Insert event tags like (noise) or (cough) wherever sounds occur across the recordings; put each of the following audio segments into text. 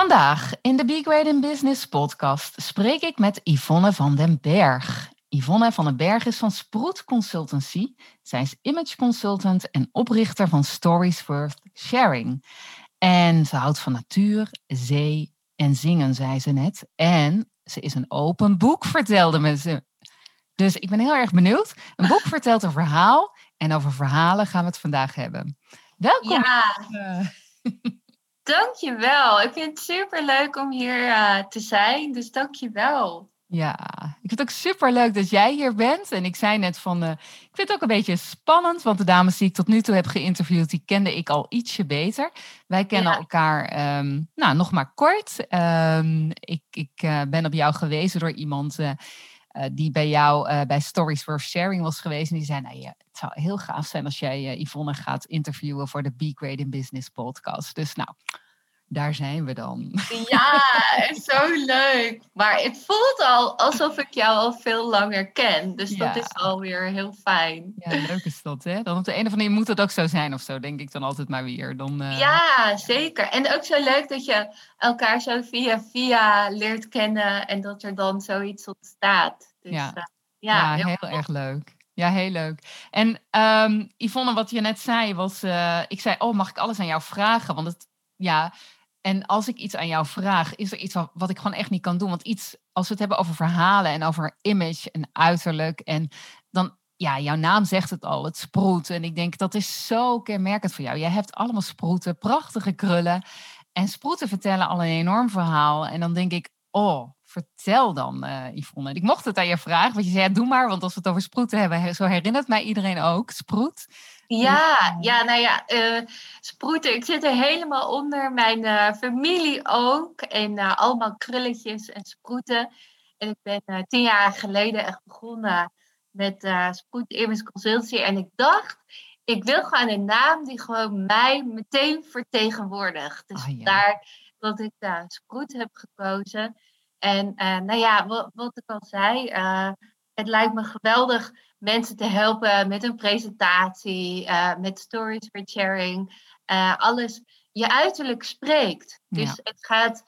Vandaag in de Be Great in Business podcast spreek ik met Yvonne van den Berg. Yvonne van den Berg is van Sproet Consultancy. Zij is image consultant en oprichter van Stories Worth Sharing. En ze houdt van natuur, zee en zingen, zei ze net. En ze is een open boek, vertelde ze. Dus ik ben heel erg benieuwd. Een boek (laughs) vertelt een verhaal en over verhalen gaan we het vandaag hebben. Welkom. Ja. Dankjewel. Ik vind het super leuk om hier uh, te zijn. Dus dankjewel. Ja, ik vind het ook super leuk dat jij hier bent. En ik zei net van, uh, ik vind het ook een beetje spannend, want de dames die ik tot nu toe heb geïnterviewd, die kende ik al ietsje beter. Wij kennen elkaar, um, nou, nog maar kort. Um, ik ik uh, ben op jou gewezen door iemand die bij jou bij Stories Worth Sharing was geweest. En die zei, nou het zou heel gaaf zijn als jij Yvonne gaat interviewen voor de Be Great in Business podcast. Dus nou, daar zijn we dan. Ja, zo leuk. Maar het voelt al alsof ik jou al veel langer ken. Dus dat is alweer heel fijn. Ja, leuk is dat, hè? Dan op de een of andere manier moet het ook zo zijn of zo, denk ik dan altijd maar weer. Dan, uh... Ja, zeker. En ook zo leuk dat je elkaar zo via via leert kennen en dat er dan zoiets ontstaat. Dus, ja. Uh, ja, ja, heel, erg leuk. Ja, heel leuk. En um, Yvonne, wat je net zei, was... Uh, ik zei, oh, mag ik alles aan jou vragen? Want het, ja, en als ik iets aan jou vraag, is er iets wat, ik gewoon echt niet kan doen. Want iets, als we het hebben over verhalen en over image en uiterlijk. En dan, ja, jouw naam zegt het al, het sproet. En ik denk, dat is zo kenmerkend voor jou. Jij hebt allemaal sproeten, prachtige krullen. En sproeten vertellen al een enorm verhaal. En dan denk ik, oh, vertel dan, uh, Yvonne. Ik mocht het aan je vragen, want je zei, ja, doe maar. Want als we het over sproeten hebben, zo herinnert mij iedereen ook, sproet. Ja, ja, nou ja, uh, sproeten. Ik zit er helemaal onder. Mijn uh, familie ook. En uh, allemaal krulletjes en sproeten. En ik ben tien jaar geleden echt begonnen met uh, Sproet Image Consultancy. En ik dacht, ik wil gewoon een naam die gewoon mij meteen vertegenwoordigt. Dus ah, daar dat ik daar Sproet heb gekozen. En nou ja, wat, wat ik al zei, het lijkt me geweldig mensen te helpen met een presentatie, uh, met stories for sharing. Uh, alles, je uiterlijk spreekt. Dus het gaat,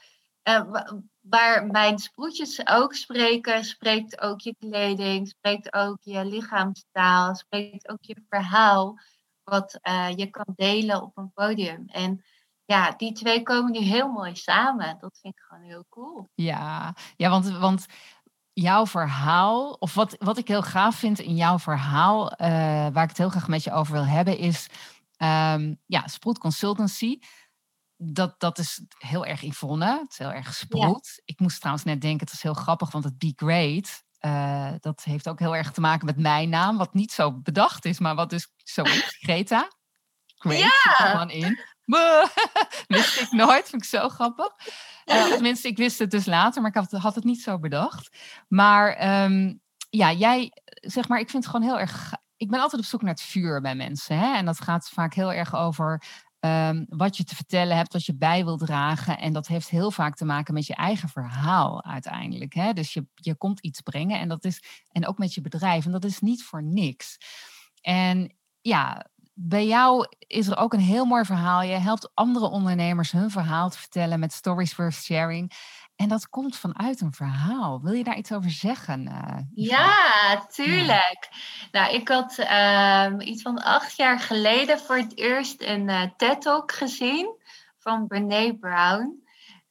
uh, waar mijn sproetjes ook spreken, spreekt ook je kleding, spreekt ook je lichaamstaal, spreekt ook je verhaal, wat je kan delen op een podium. En ja, die twee komen nu heel mooi samen. Dat vind ik gewoon heel cool. Ja, ja want, want jouw verhaal, of wat, wat ik heel gaaf vind in jouw verhaal, uh, waar ik het heel graag met je over wil hebben, is um, ja, Sproet Consultancy. Dat, dat is heel erg Yvonne, het is heel erg Sproet. Ik moest trouwens net denken, het is heel grappig, want het Be Great, uh, dat heeft ook heel erg te maken met mijn naam, wat niet zo bedacht is, maar wat dus zo is, Greta. Great, ja. zit er gewoon in. (laughs) Wist ik nooit, vind ik zo grappig. Uh, tenminste, ik wist het dus later, maar ik had, had het niet zo bedacht. Maar um, ja, jij, zeg maar, ik vind het gewoon heel erg. Ik ben altijd op zoek naar het vuur bij mensen. Hè? En dat gaat vaak heel erg over um, wat je te vertellen hebt, wat je bij wil dragen. En dat heeft heel vaak te maken met je eigen verhaal uiteindelijk. Hè? Dus je, je komt iets brengen en dat is. En ook met je bedrijf. En dat is niet voor niks. En ja, bij jou is er ook een heel mooi verhaal. Je helpt andere ondernemers hun verhaal te vertellen met Stories Worth Sharing. En dat komt vanuit een verhaal. Wil je daar iets over zeggen? Uh, ja, tuurlijk. Nou, ik had uh, iets van acht jaar geleden voor het eerst een uh, TED-talk gezien van Brene Brown.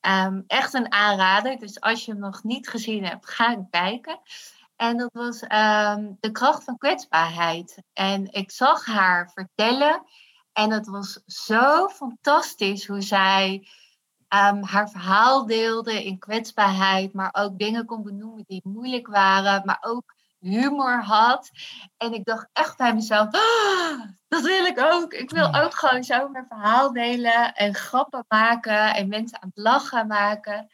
Um, echt een aanrader. Dus als je hem nog niet gezien hebt, ga kijken. En dat was um, de kracht van kwetsbaarheid. En ik zag haar vertellen. En het was zo fantastisch hoe zij um, haar verhaal deelde in kwetsbaarheid. Maar ook dingen kon benoemen die moeilijk waren. Maar ook humor had. En ik dacht echt bij mezelf, ah, dat wil ik ook. Ik wil ook gewoon zo mijn verhaal delen en grappen maken en mensen aan het lachen maken.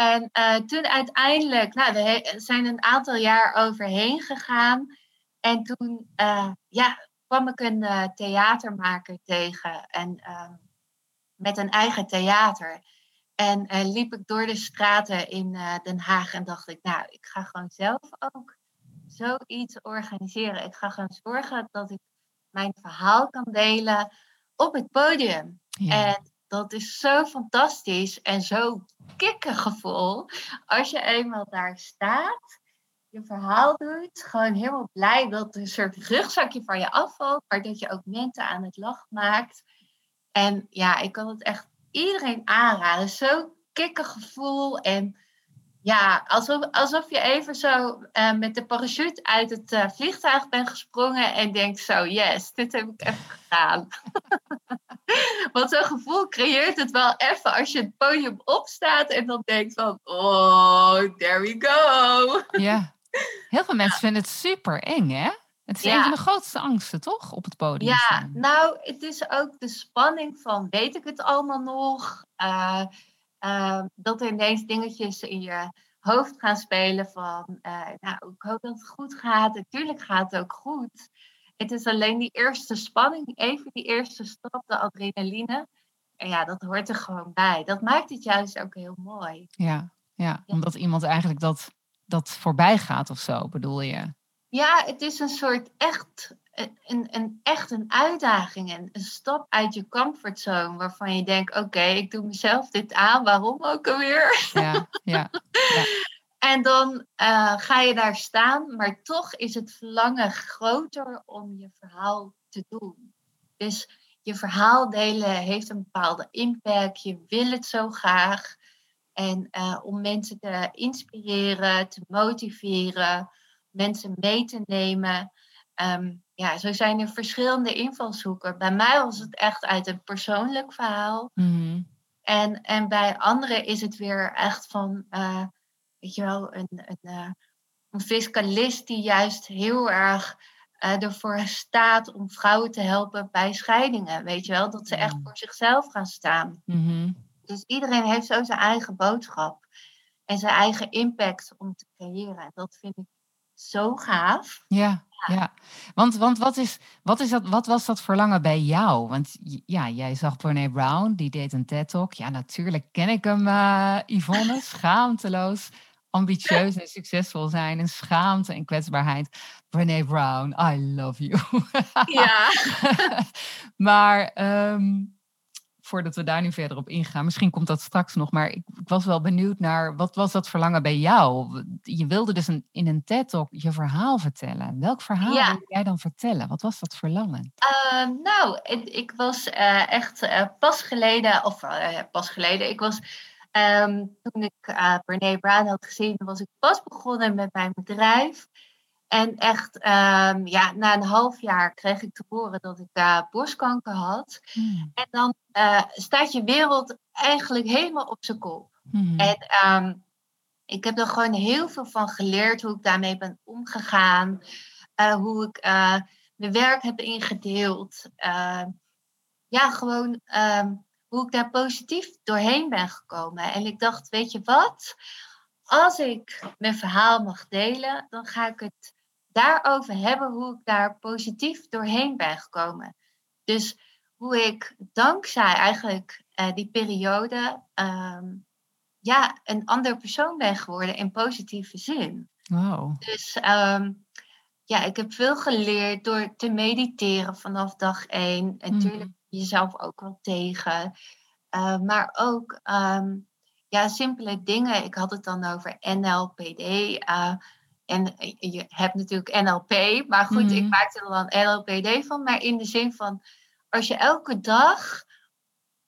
En uh, toen uiteindelijk, nou, we zijn een aantal jaar overheen gegaan. En toen uh, ja, kwam ik een uh, theatermaker tegen. En ehm, met een eigen theater. En liep ik door de straten in Den Haag en dacht ik, nou, ik ga gewoon zelf ook zoiets organiseren. Ik ga gewoon zorgen dat ik mijn verhaal kan delen op het podium. En dat is zo fantastisch en zo kikkergevoel. Als je eenmaal daar staat, je verhaal doet, gewoon helemaal blij dat er een soort rugzakje van je afvalt, maar dat je ook mensen aan het lachen maakt. En ja, ik kan het echt iedereen aanraden. Zo kikkergevoel en ja, alsof, alsof je even zo uh, met de parachute uit het uh, vliegtuig bent gesprongen en denkt zo, yes, dit heb ik even gedaan. (laughs) Want zo'n gevoel creëert het wel even als je het podium opstaat en dan denkt van, oh, there we go. Ja, (laughs) heel veel mensen vinden het super eng, hè? Het is een van de grootste angsten, toch? Op het podium. Ja, staan. nou, het is ook de spanning van, weet ik het allemaal nog? Uh, uh, dat er ineens dingetjes in je hoofd gaan spelen van, uh, nou, ik hoop dat het goed gaat. Natuurlijk gaat het ook goed. Het is alleen die eerste spanning, even die eerste stap, de adrenaline. En ja, dat hoort er gewoon bij. Dat maakt het juist ook heel mooi. Ja, ja, omdat iemand eigenlijk dat, dat voorbij gaat of zo, bedoel je? Ja, het is een soort echt een, een, echt een uitdaging en een stap uit je comfortzone waarvan je denkt, oké, ik doe mezelf dit aan, waarom ook alweer? Ja, ja. ja. (laughs) En dan uh, ga je daar staan, maar toch is het verlangen groter om je verhaal te doen. Dus je verhaal delen heeft een bepaalde impact, je wil het zo graag. En uh, om mensen te inspireren, te motiveren, mensen mee te nemen. Um, ja, zo zijn er verschillende invalshoeken. Bij mij was het echt uit een persoonlijk verhaal. Mm en, en bij anderen is het weer echt van, uh, weet je wel, een, een, uh, een fiscalist die juist heel erg uh, ervoor staat om vrouwen te helpen bij scheidingen. Weet je wel, dat ze echt voor zichzelf gaan staan. Mm -hmm. Dus iedereen heeft zo zijn eigen boodschap en zijn eigen impact om te creëren. Dat vind ik zo gaaf. Ja, ja. Want, want wat, is, wat, is dat, wat was dat verlangen bij jou? Want ja, jij zag Brene Brown, die deed een TED-talk. Ja, natuurlijk ken ik hem, uh, Yvonne, (laughs) schaamteloos. Ambitieus en succesvol zijn en schaamte en kwetsbaarheid. Brene Brown, I love you. ja. (laughs) maar um, voordat we daar nu verder op ingaan. Misschien komt dat straks nog, maar ik, ik was wel benieuwd naar wat was dat verlangen bij jou? Je wilde dus een, in een TED-talk je verhaal vertellen. Welk verhaal ja. wilde jij dan vertellen? Wat was dat verlangen? Uh, nou, ik, ik was uh, echt uh, pas geleden, of pas geleden, ik was um, toen ik Brene Brown had gezien, was ik pas begonnen met mijn bedrijf. En echt, um, ja, na een half jaar kreeg ik te horen dat ik uh, borstkanker had. Hmm. En dan uh, staat je wereld eigenlijk helemaal op zijn kop. Hmm. En um, ik heb er gewoon heel veel van geleerd hoe ik daarmee ben omgegaan. Uh, hoe ik mijn werk heb ingedeeld. ja, gewoon um, hoe ik daar positief doorheen ben gekomen. En ik dacht, weet je wat? Als ik mijn verhaal mag delen, dan ga ik het daarover hebben hoe ik daar positief doorheen ben gekomen. Dus hoe ik dankzij eigenlijk uh, die periode um, ja, een ander persoon ben geworden in positieve zin. Wow. Dus um, ja, ik heb veel geleerd door te mediteren vanaf dag één. En natuurlijk mm. jezelf ook wel tegen. Uh, maar ook um, ja, simpele dingen. Ik had het dan over NLPD. Uh, en je hebt natuurlijk NLP, maar goed, ik mhm. maakte er dan NLPD van. Maar in de zin van, als je elke dag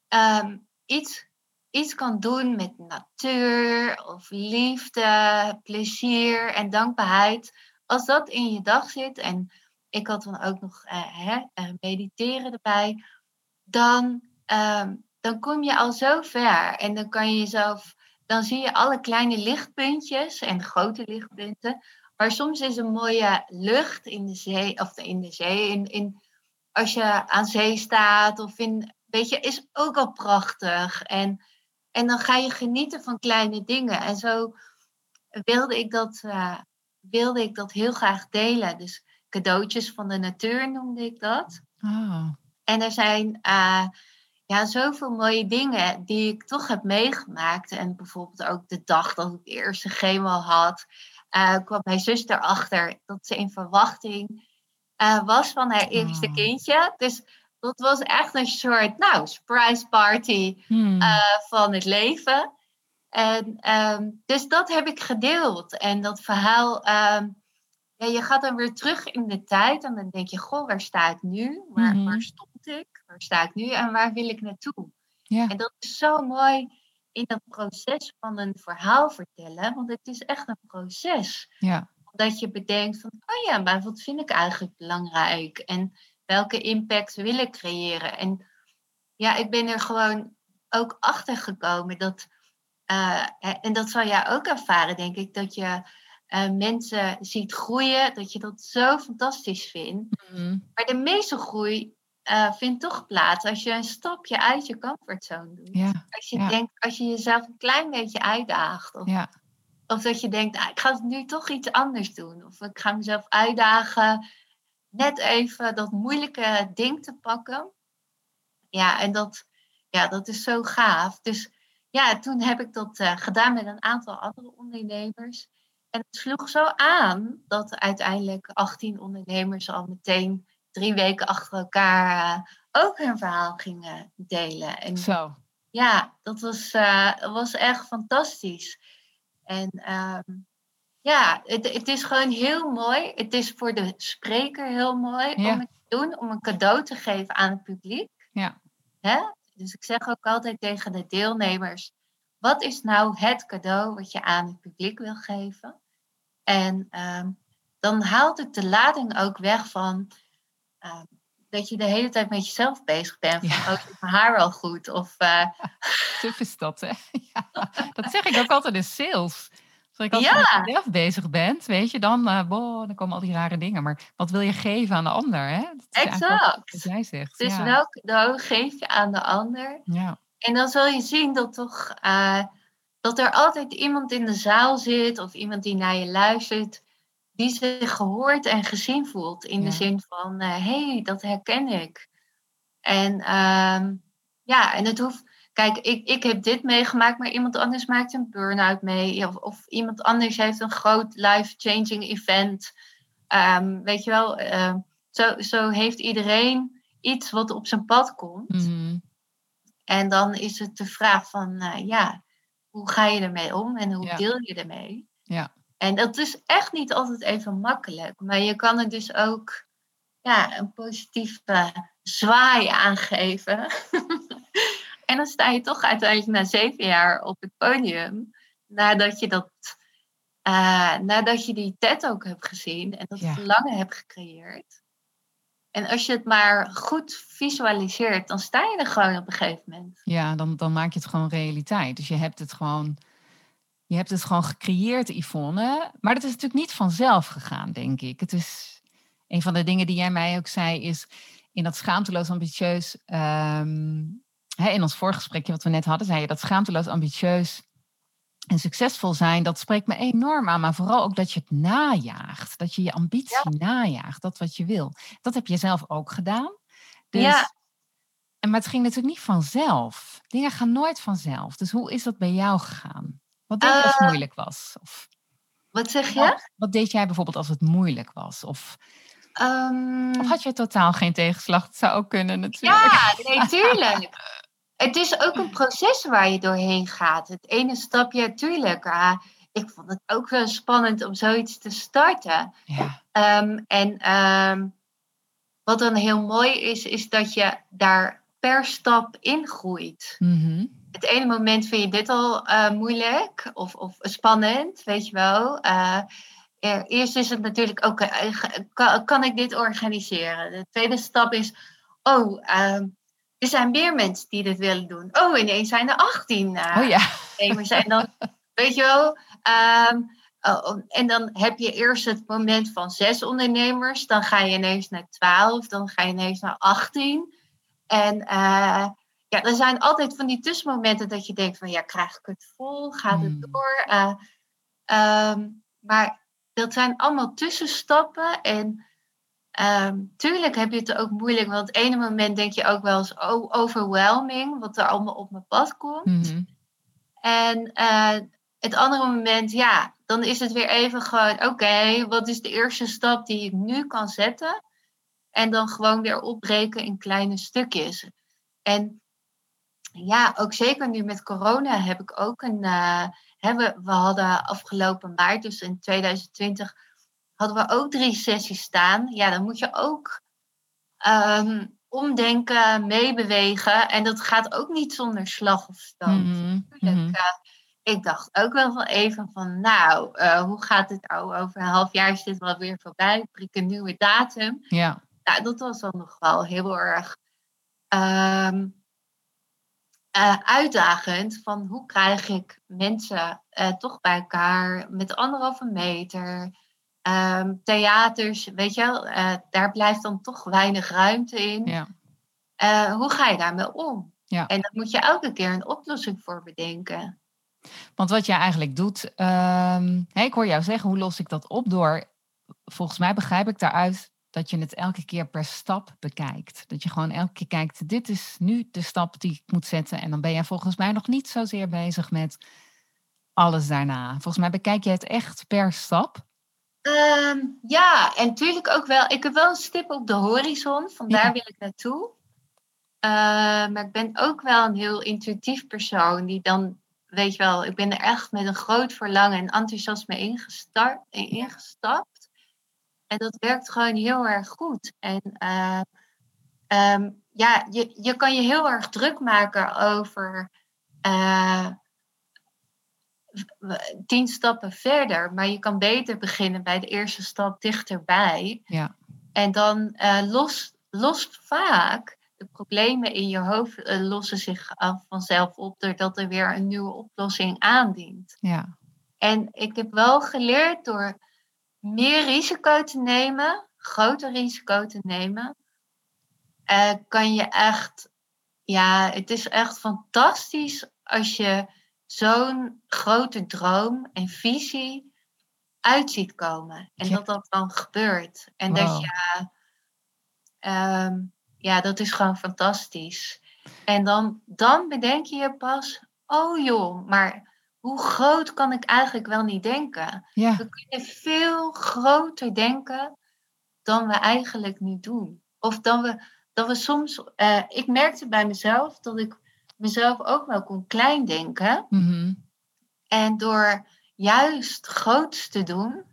um, iets, iets kan doen met natuur of liefde, plezier en dankbaarheid. Als dat in je dag zit, en ik had dan ook nog uh, hè, uh, mediteren erbij, dan, um, dan kom je al zo ver. En dan kan je jezelf dan zie je alle kleine lichtpuntjes en grote lichtpunten. Maar soms is een mooie lucht in de zee, of in de zee, in, in, als je aan zee staat of in, weet je, is ook al prachtig. En En dan ga je genieten van kleine dingen. En zo wilde ik dat, uh, wilde ik dat heel graag delen. Dus cadeautjes van de natuur noemde ik dat. Oh. En er zijn uh, ja, zoveel mooie dingen die ik toch heb meegemaakt. En bijvoorbeeld ook de dag dat ik de eerste chemo had, uh, kwam mijn zus erachter dat ze in verwachting was van haar eerste oh. kindje. Dus dat was echt een soort, nou, surprise party hmm. van het leven. En ehm, dus dat heb ik gedeeld. En dat verhaal, ehm, ja, je gaat dan weer terug in de tijd en dan denk je, goh, waar sta ik nu? Waar, waar stond ik? Waar sta ik nu en waar wil ik naartoe? Ja. En dat is zo mooi in dat proces van een verhaal vertellen, want het is echt een proces. Ja. Dat je bedenkt van, oh ja, maar wat vind ik eigenlijk belangrijk? En welke impact wil ik creëren? En ja, ik ben er gewoon ook achter gekomen dat uh, en dat zal jij ook ervaren, denk ik, dat je uh, mensen ziet groeien, dat je dat zo fantastisch vindt. Mm. Maar de meeste groei uh, vindt toch plaats als je een stapje uit je comfortzone doet. Ja, als je denkt, als je jezelf een klein beetje uitdaagt. Of, ja. of dat je denkt, ah, ik ga het nu toch iets anders doen. Of ik ga mezelf uitdagen net even dat moeilijke ding te pakken. Ja, en dat, ja, dat is zo gaaf. Dus ja, toen heb ik dat uh, gedaan met een aantal andere ondernemers. En het sloeg zo aan dat uiteindelijk 18 ondernemers al meteen drie weken achter elkaar uh, ook hun verhaal gingen delen. En zo. Ja, dat was, uh, was echt fantastisch. En um, ja, het, het is gewoon heel mooi. Het is voor de spreker heel mooi om het te doen, om een cadeau te geven aan het publiek. Ja. Hè? Dus ik zeg ook altijd tegen de deelnemers: wat is nou het cadeau wat je aan het publiek wil geven? En ehm, dan haalt het de lading ook weg van ehm, dat je de hele tijd met jezelf bezig bent. Van, oh, is mijn haar wel goed? Of, (laughs) uh... is dat, hè? (laughs) Ja, dat zeg ik ook altijd in sales. Als ik altijd ja. met jezelf bezig bent, weet je, dan, uh, boh, dan komen al die rare dingen. Maar wat wil je geven aan de ander, hè? exact. Wat jij zegt. Dus ja. welk cadeau geef je aan de ander? Ja. En dan zul je zien dat toch uh, dat er altijd iemand in de zaal zit of iemand die naar je luistert, die zich gehoord en gezien voelt. In de zin van, hé, uh, hey, dat herken ik. En uh, ja, en het hoeft. Kijk, ik, ik heb dit meegemaakt, maar iemand anders maakt een burn-out mee. Of, of iemand anders heeft een groot life-changing event. Um, weet je wel, uh, zo, zo heeft iedereen iets wat op zijn pad komt. Mm en dan is het de vraag van, uh, ja, hoe ga je ermee om en hoe deel je ermee? Ja. En dat is echt niet altijd even makkelijk. Maar je kan er dus ook ja, een positieve zwaai aangeven. (laughs) en dan sta je toch uiteindelijk na zeven jaar op het podium. Nadat je, dat, uh, nadat je die TED ook hebt gezien en dat verlangen hebt gecreëerd. En als je het maar goed visualiseert, dan sta je er gewoon op een gegeven moment. Ja, dan, dan maak je het gewoon realiteit. Dus je hebt het gewoon, je hebt het gewoon gecreëerd, Yvonne. Maar dat is natuurlijk niet vanzelf gegaan, denk ik. Het is een van de dingen die jij mij ook zei, is in dat schaamteloos ambitieus. Um, hè, in ons voorgesprekje wat we net hadden, zei je dat schaamteloos ambitieus en succesvol zijn, dat spreekt me enorm aan. Maar vooral ook dat je het najaagt. Dat je je ambitie najaagt. Dat wat je wil. Dat heb je zelf ook gedaan. Dus, ja. En, maar het ging natuurlijk niet vanzelf. Dingen gaan nooit vanzelf. Dus hoe is dat bij jou gegaan? Wat deed je als het eh, moeilijk was? Of, wat zeg je? Wat, deed jij bijvoorbeeld als het moeilijk was? Of, um, of had je totaal geen tegenslag? Dat zou ook kunnen natuurlijk. Ja, nee, tuurlijk. het is ook een proces waar je doorheen gaat. Het ene stapje, natuurlijk. Uh, ik vond het ook wel spannend om zoiets te starten. Ja. Ehm, en um, wat dan heel mooi is, is dat je daar per stap in groeit. Mm Het ene moment vind je dit al uh, moeilijk of, of spannend, weet je wel. Uh, eerst is het natuurlijk ook, kan, kan, ik dit organiseren? De tweede stap is, oh, uh, er zijn meer mensen die dit willen doen. Oh, ineens zijn er 18 uh, oh, ja. En dan, (laughs) weet je wel. Um, oh, en dan heb je eerst het moment van zes ondernemers. Dan ga je ineens naar 12. Dan ga je ineens naar 18. En uh, ja, er zijn altijd van die tussenmomenten dat je denkt van ja, krijg ik het vol? Gaat het Hmm. door? Eh, ehm, maar dat zijn allemaal tussenstappen. En ehm, tuurlijk heb je het ook moeilijk. Want het ene moment denk je ook wel eens oh, overwhelming. Wat er allemaal op mijn pad komt. Mhm. En eh, het andere moment, ja, dan is het weer even gewoon, oké, wat is de eerste stap die ik nu kan zetten? En dan gewoon weer opbreken in kleine stukjes. En ja, ook zeker nu met corona heb ik ook een. hè, we, we hadden afgelopen maart, dus in 2020, hadden we ook drie sessies staan. Ja, dan moet je ook ehm, omdenken, meebewegen. En dat gaat ook niet zonder slag of stoot. Tuurlijk, Mhm. eh, ik dacht ook wel van even van, nou, eh, hoe gaat het nou? Over een half jaar is dit wel weer voorbij. Prik een nieuwe datum. Ja. Nou, dat was dan nog wel heel erg ehm, eh, uitdagend. Van hoe krijg ik mensen eh, toch bij elkaar met anderhalve meter. Ehm, theaters, weet je wel, eh, daar blijft dan toch weinig ruimte in. Ja. Hoe ga je daarmee om? Ja. En dan moet je elke keer een oplossing voor bedenken. Want wat jij eigenlijk doet, ehm, ik hoor jou zeggen, hoe los ik dat op door, volgens mij begrijp ik daaruit dat je het elke keer per stap bekijkt. Dat je gewoon elke keer kijkt, dit is nu de stap die ik moet zetten. En dan ben je volgens mij nog niet zozeer bezig met alles daarna. Volgens mij bekijk je het echt per stap. Ehm, ja, en natuurlijk ook wel. Ik heb wel een stip op de horizon, vandaar Ja. wil ik naartoe. Eh, maar ik ben ook wel een heel intuïtief persoon die dan, weet je wel, ik ben er echt met een groot verlangen en enthousiasme ingestart, ingestapt. En dat werkt gewoon heel erg goed. En eh, ehm, ja, je, je kan je heel erg druk maken over eh, tien stappen verder. Maar je kan beter beginnen bij de eerste stap dichterbij. Ja. En dan eh lost, lost vaak de problemen in je hoofd eh, lossen zich af vanzelf op doordat er weer een nieuwe oplossing aandient. Ja. En ik heb wel geleerd door meer risico te nemen, groter risico te nemen, eh, kan je echt, ja, het is echt fantastisch als je zo'n grote droom en visie uit ziet komen. En Ja. dat dat dan gebeurt. En dat je, ehm, ja, dat is gewoon fantastisch. En dan, dan bedenk je je pas, oh joh, maar hoe groot kan ik eigenlijk wel niet denken? Ja. We kunnen veel groter denken dan we eigenlijk nu doen. Of dan we, dan we soms, eh, ik merkte bij mezelf dat ik mezelf ook wel kon klein denken. Mhm. En door juist groots te doen,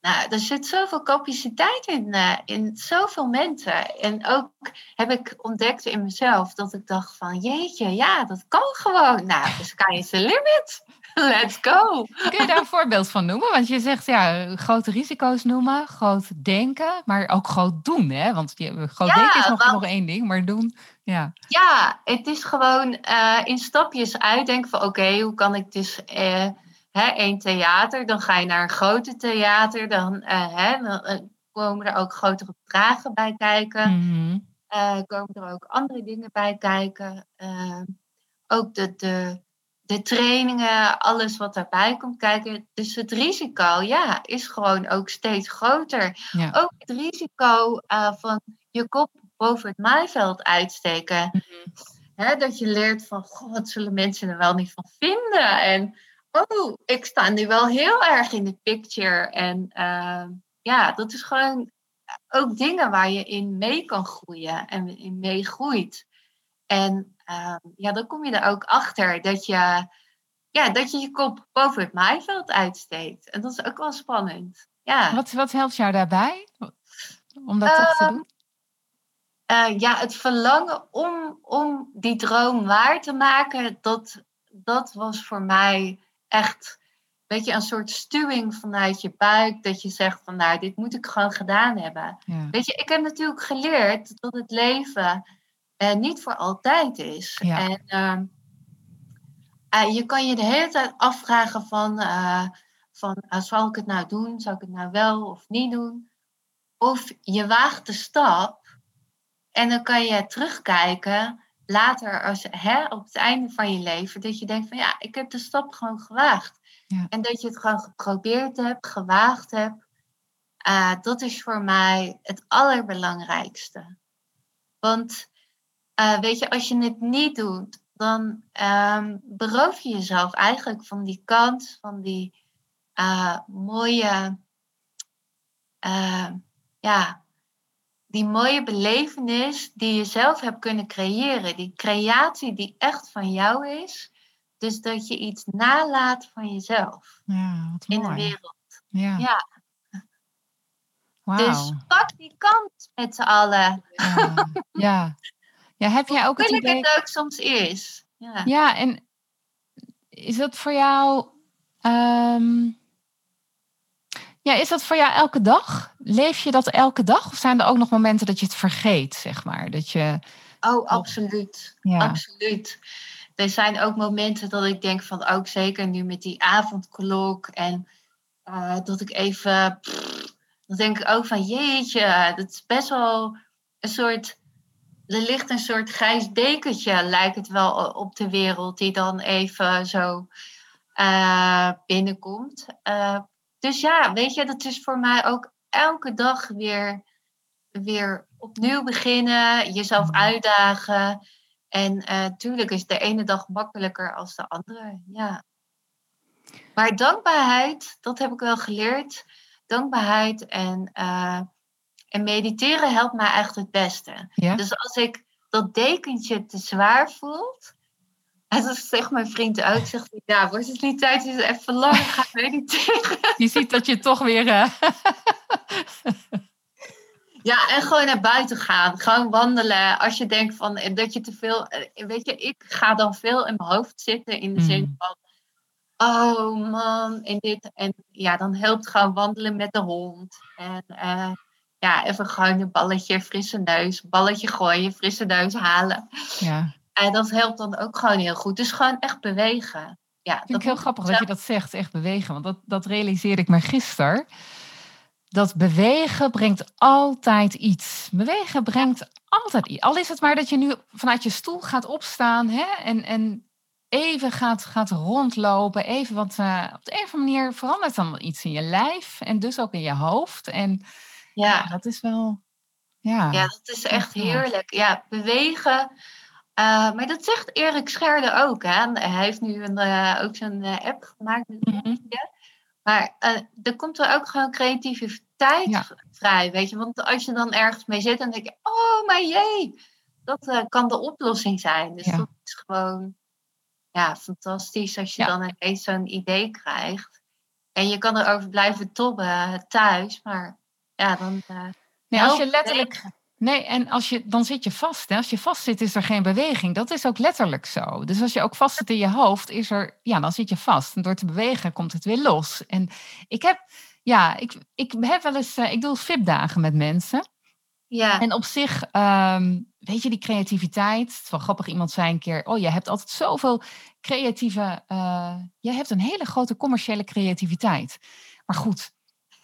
nou, er zit zoveel capaciteit in, eh, in zoveel mensen. En ook heb ik ontdekt in mezelf dat ik dacht van, jeetje, ja, dat kan gewoon. Nou, the sky is the limit. (laughs) Let's go. Kun je daar een voorbeeld van noemen? Want je zegt ja, grote risico's noemen, groot denken, maar ook groot doen. Hè? Want groot Ja, denken is nog, want- nog één ding, maar doen, ja. Ja, het is gewoon eh, in stapjes uitdenken van oké, hoe kan ik dus eh, hè, één theater, dan ga je naar een grote theater, dan, eh, hè, dan eh, komen er ook grotere bedragen bij kijken, Mhm. Eh, komen er ook andere dingen bij kijken, Eh, ook de, de, de trainingen, alles wat daarbij komt kijken. Dus het risico, ja, is gewoon ook steeds groter. Ja. Ook het risico van je kop boven het maaiveld uitsteken. Mhm. Dat je leert van, goh, wat zullen mensen er wel niet van vinden? En, oh, ik sta nu wel heel erg in de picture. En eh, ja, dat is gewoon ook dingen waar je in mee kan groeien en in mee groeit. En eh, ja, dan kom je er ook achter dat je, ja, dat je je kop boven het maaiveld uitsteekt. En dat is ook wel spannend. Ja. Wat, wat helpt jou daarbij? Om dat toch te Ehm, doen? Eh, ja, het verlangen om, om die droom waar te maken, dat, dat was voor mij echt weet je, een soort stuwing vanuit je buik. Dat je zegt van nou, dit moet ik gewoon gedaan hebben. Ja. Weet je, ik heb natuurlijk geleerd dat het leven eh, niet voor altijd is. Ja. En ehm, eh, je kan je de hele tijd afvragen van, eh, van eh, zal ik het nou doen? Zal ik het nou wel of niet doen? Of je waagt de stap en dan kan je terugkijken later, als, hè, op het einde van je leven, dat je denkt van ja, ik heb de stap gewoon gewaagd. Ja. En dat je het gewoon geprobeerd hebt, gewaagd hebt. Uh, dat is voor mij het allerbelangrijkste. Want uh, weet je, als je het niet doet, dan um, beroof je jezelf eigenlijk van die kans, van die uh, mooie, ja, die mooie belevenis die je zelf hebt kunnen creëren. Die creatie die echt van jou is. Dus dat je iets nalaat van jezelf ja, wat in mooi. de wereld. Ja. Ja. Wauw. Dus pak die kans met z'n allen. Ja. ja. Ja, heb jij ook het idee... het ook soms is. Ja. Ja, en is dat voor jou... ehm, Ja, is dat voor jou elke dag? Leef je dat elke dag? Of zijn er ook nog momenten dat je het vergeet, zeg maar? Dat je... Oh, absoluut. Ja. Absoluut. Er zijn ook momenten dat ik denk van ook zeker nu met die avondklok en eh, dat ik even, pff, dan denk ik ook van jeetje, dat is best wel een soort, er ligt een soort grijs dekentje lijkt het wel op de wereld die dan even zo eh, binnenkomt. Eh, dus ja, weet je, dat is voor mij ook elke dag weer, weer opnieuw beginnen, jezelf uitdagen. En natuurlijk is de ene dag makkelijker als de andere. Ja. Maar dankbaarheid, dat heb ik wel geleerd. Dankbaarheid en, uh, en mediteren helpt mij echt het beste. Ja? Dus als ik dat dekentje te zwaar voelt. (laughs) En dat zegt mijn vriend ook. Zegt hij, ja, wordt het niet tijd dat je even langer gaat mediteren? Je ziet dat je toch weer... Uh... (laughs) Ja, en gewoon naar buiten gaan. Gewoon wandelen. Als je denkt van dat je te veel. Weet je, ik ga dan veel in mijn hoofd zitten. In de zin Mm. van. Oh man, en dit. En ja, dan helpt gewoon wandelen met de hond. En eh, ja, even gewoon een balletje, frisse neus. Balletje gooien, frisse neus halen. Ja. En dat helpt dan ook gewoon heel goed. Dus gewoon echt bewegen. Ja, Vind ik heel grappig dat je dat zegt, echt bewegen. Want dat, dat realiseerde ik me gisteren. Dat bewegen brengt altijd iets. Bewegen brengt altijd iets. Al is het maar dat je nu vanuit je stoel gaat opstaan hè, en, en even gaat, gaat rondlopen. Even wat, uh, op de een of andere manier verandert dan iets in je lijf en dus ook in je hoofd. En Ja. ja, dat is wel. Ja, Ja, dat is echt heerlijk. Ja, bewegen. Eh, maar dat zegt Erik Scherder ook. Hè? En Hij heeft nu een, eh, ook zo'n eh, app gemaakt. Mhm. Maar er komt er ook gewoon creativiteit Ja. vrij. Weet je? Want als je dan ergens mee zit, dan denk je: oh, maar jee, dat kan de oplossing zijn. Dus Ja. dat is gewoon ja, fantastisch als je Ja. dan ineens zo'n idee krijgt. En je kan erover blijven tobben thuis. Maar ja, dan. nee, als je letterlijk. Nee, en als je, dan zit je vast. Hè? Als je vast zit, is er geen beweging. Dat is ook letterlijk zo. Dus als je ook vast zit in je hoofd, is er, ja, dan zit je vast. En door te bewegen komt het weer los. En ik heb, ja, ik, ik heb wel eens, eh, ik doe VIP-dagen met mensen. Ja. En op zich, ehm, weet je, die creativiteit. Het is wel grappig, iemand zei een keer: Oh, je hebt altijd zoveel creatieve. eh, je hebt een hele grote commerciële creativiteit. Maar goed,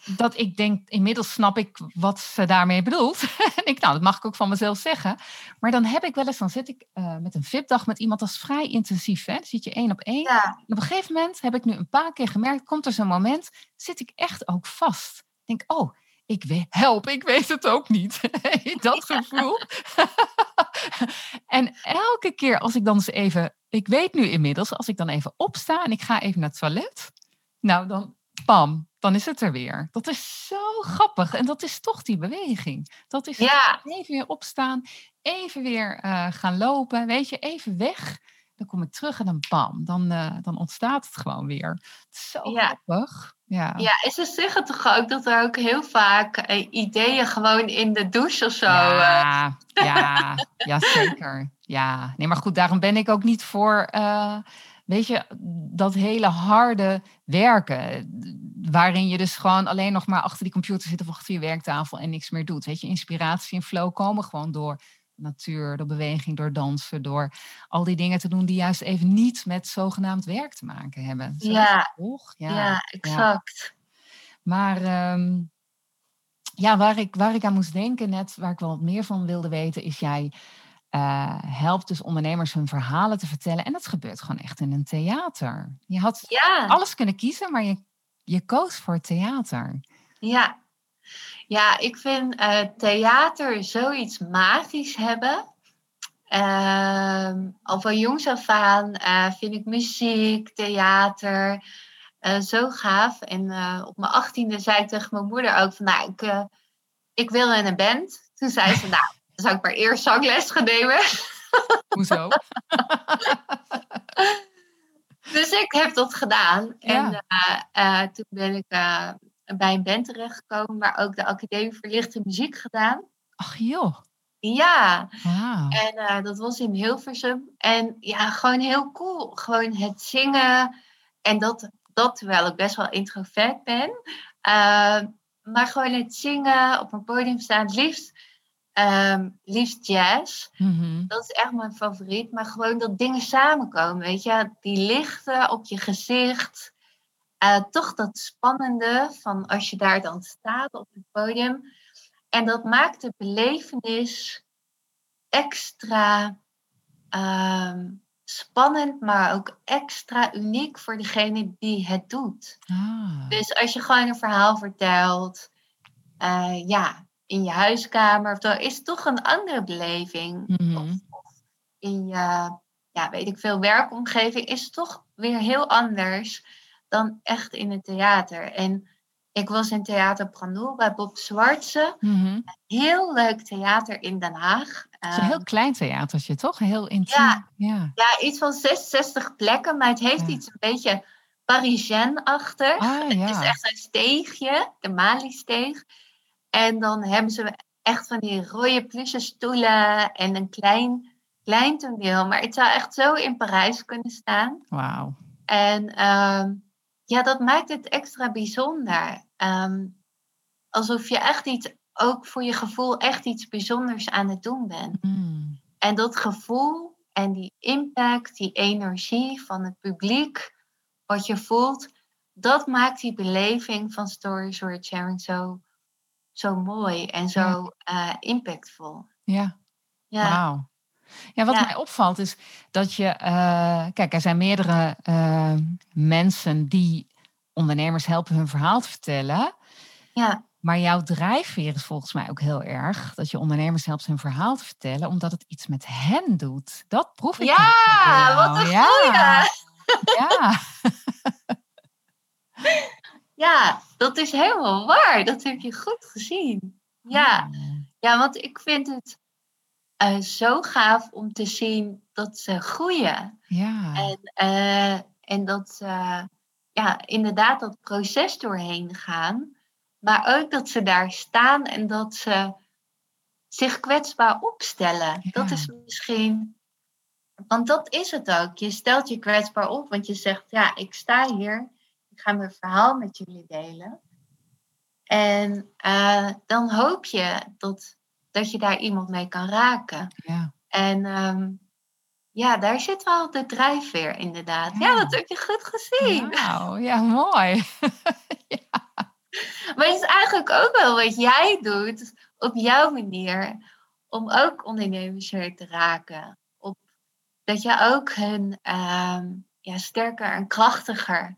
dat ik denk, inmiddels snap ik wat ze daarmee bedoelt. (laughs) en ik, nou, dat mag ik ook van mezelf zeggen. Maar dan heb ik wel eens, dan zit ik eh, met een VIP-dag met iemand, dat is vrij intensief. Hè? Dan zit je één op één. ja. En op een gegeven moment heb ik nu een paar keer gemerkt, komt er zo'n moment, zit ik echt ook vast. Ik denk, oh, ik weet, help, ik weet het ook niet. (laughs) dat gevoel. (laughs) en elke keer als ik dan eens even, ik weet nu inmiddels, als ik dan even opsta en ik ga even naar het toilet, nou dan, pam, dan is het er weer. Dat is zo grappig. En dat is toch die beweging. Dat is Ja. even weer opstaan, even weer eh, gaan lopen, weet je, even weg. Dan kom ik terug en dan bam, dan, eh, dan ontstaat het gewoon weer. Het is zo Ja. grappig. Ja. Ja, en ze zeggen toch ook dat er ook heel vaak eh, ideeën gewoon in de douche of zo. Ja, ja, ja, zeker. Ja, nee, maar goed, daarom ben ik ook niet voor, weet je, dat hele harde werken. Waarin je dus gewoon alleen nog maar achter die computer zit of achter je werktafel en niks meer doet. Weet je, inspiratie en flow komen gewoon door natuur, door beweging, door dansen, door al die dingen te doen die juist even niet met zogenaamd werk te maken hebben. Zo Ja. toch? ja, exact. Maar ehm, ja, waar ik, waar ik aan moest denken net, waar ik wel wat meer van wilde weten, is jij. Uh, helpt dus ondernemers hun verhalen te vertellen. En dat gebeurt gewoon echt in een theater. Je had ja. alles kunnen kiezen, maar je, je koos voor theater. Ja, ja ik vind uh, theater zoiets magisch hebben. Uh, al van jongs af aan uh, vind ik muziek, theater zo gaaf. En op mijn achttiende zei ik tegen mijn moeder ook van, nou, ik, ik wil in een band. Toen zei ze, (laughs) nou, zou ik maar eerst zangles gaan nemen. Hoezo? (laughs) dus ik heb dat gedaan. En uh, toen ben ik uh, bij een band terechtgekomen, maar ook de Academie voor Lichte Muziek gedaan. Ach joh. Ja, wow. en dat was in Hilversum. En ja, gewoon heel cool. Gewoon het zingen. En dat, dat terwijl ik best wel introvert ben. maar gewoon het zingen, op een podium staan, het liefst Um, liefst jazz. Mm-hmm. Dat is echt mijn favoriet. Maar gewoon dat dingen samenkomen, weet je. Die lichten op je gezicht. Uh, toch dat spannende van als je daar dan staat op het podium. En dat maakt de belevenis extra um, spannend, maar ook extra uniek voor degene die het doet. Ah. Dus als je gewoon een verhaal vertelt, uh, ja, in je huiskamer of is toch een andere beleving. Mm-hmm. Of, of, in je, ja, weet ik veel, werkomgeving is toch weer heel anders dan echt in het theater. En ik was in Theater Brandel bij Bob Zwartse. Mm-hmm. Heel leuk theater in Den Haag. Het is een heel klein theatertje, toch? Heel intiem. Ja, ja. ja iets van 66 plekken, maar het heeft Ja. iets een beetje Parisien-achtig. Ah, ja. (laughs) Het is echt een steegje, de Mali-steeg. En dan hebben ze echt van die rode pluche stoelen en een klein, klein toneel. Maar het zou echt zo in Parijs kunnen staan. Wauw. En ehm, ja, dat maakt het extra bijzonder. Ehm, alsof je echt iets, ook voor je gevoel, echt iets bijzonders aan het doen bent. Mm. En dat gevoel en die impact, die energie van het publiek, wat je voelt, dat maakt die beleving van stories worth sharing zo, zo mooi en zo eh, impactvol. Ja, Ja, wauw. Ja, wat Ja. mij opvalt is dat je... eh, kijk, er zijn meerdere eh, mensen die ondernemers helpen hun verhaal te vertellen. ja, Maar jouw drijfveer is volgens mij ook heel erg dat je ondernemers helpt hun verhaal te vertellen, omdat het iets met hen doet. Dat proef ik. Ja, wat een ja. goeie. Ja, (laughs) (laughs) ja, dat is helemaal waar. Dat heb je goed gezien. Ja, ja want ik vind het eh, zo gaaf om te zien dat ze groeien. Ja. En, eh, en dat ze ja, inderdaad dat proces doorheen gaan. Maar ook dat ze daar staan en dat ze zich kwetsbaar opstellen. Dat is misschien. Want dat is het ook. Je stelt je kwetsbaar op, want je zegt: Ja, ik sta hier. Ik ga mijn verhaal met jullie delen. En eh, dan hoop je dat, dat je daar iemand mee kan raken. ja. En ehm, ja, daar zit wel de drijfveer inderdaad. Ja, Ja. dat heb je goed gezien. Wauw, ja, mooi. (laughs) Maar het is eigenlijk ook wel wat jij doet op jouw manier. Om ook ondernemers weer te raken. Op, dat je ook hun ehm, ja, sterker en krachtiger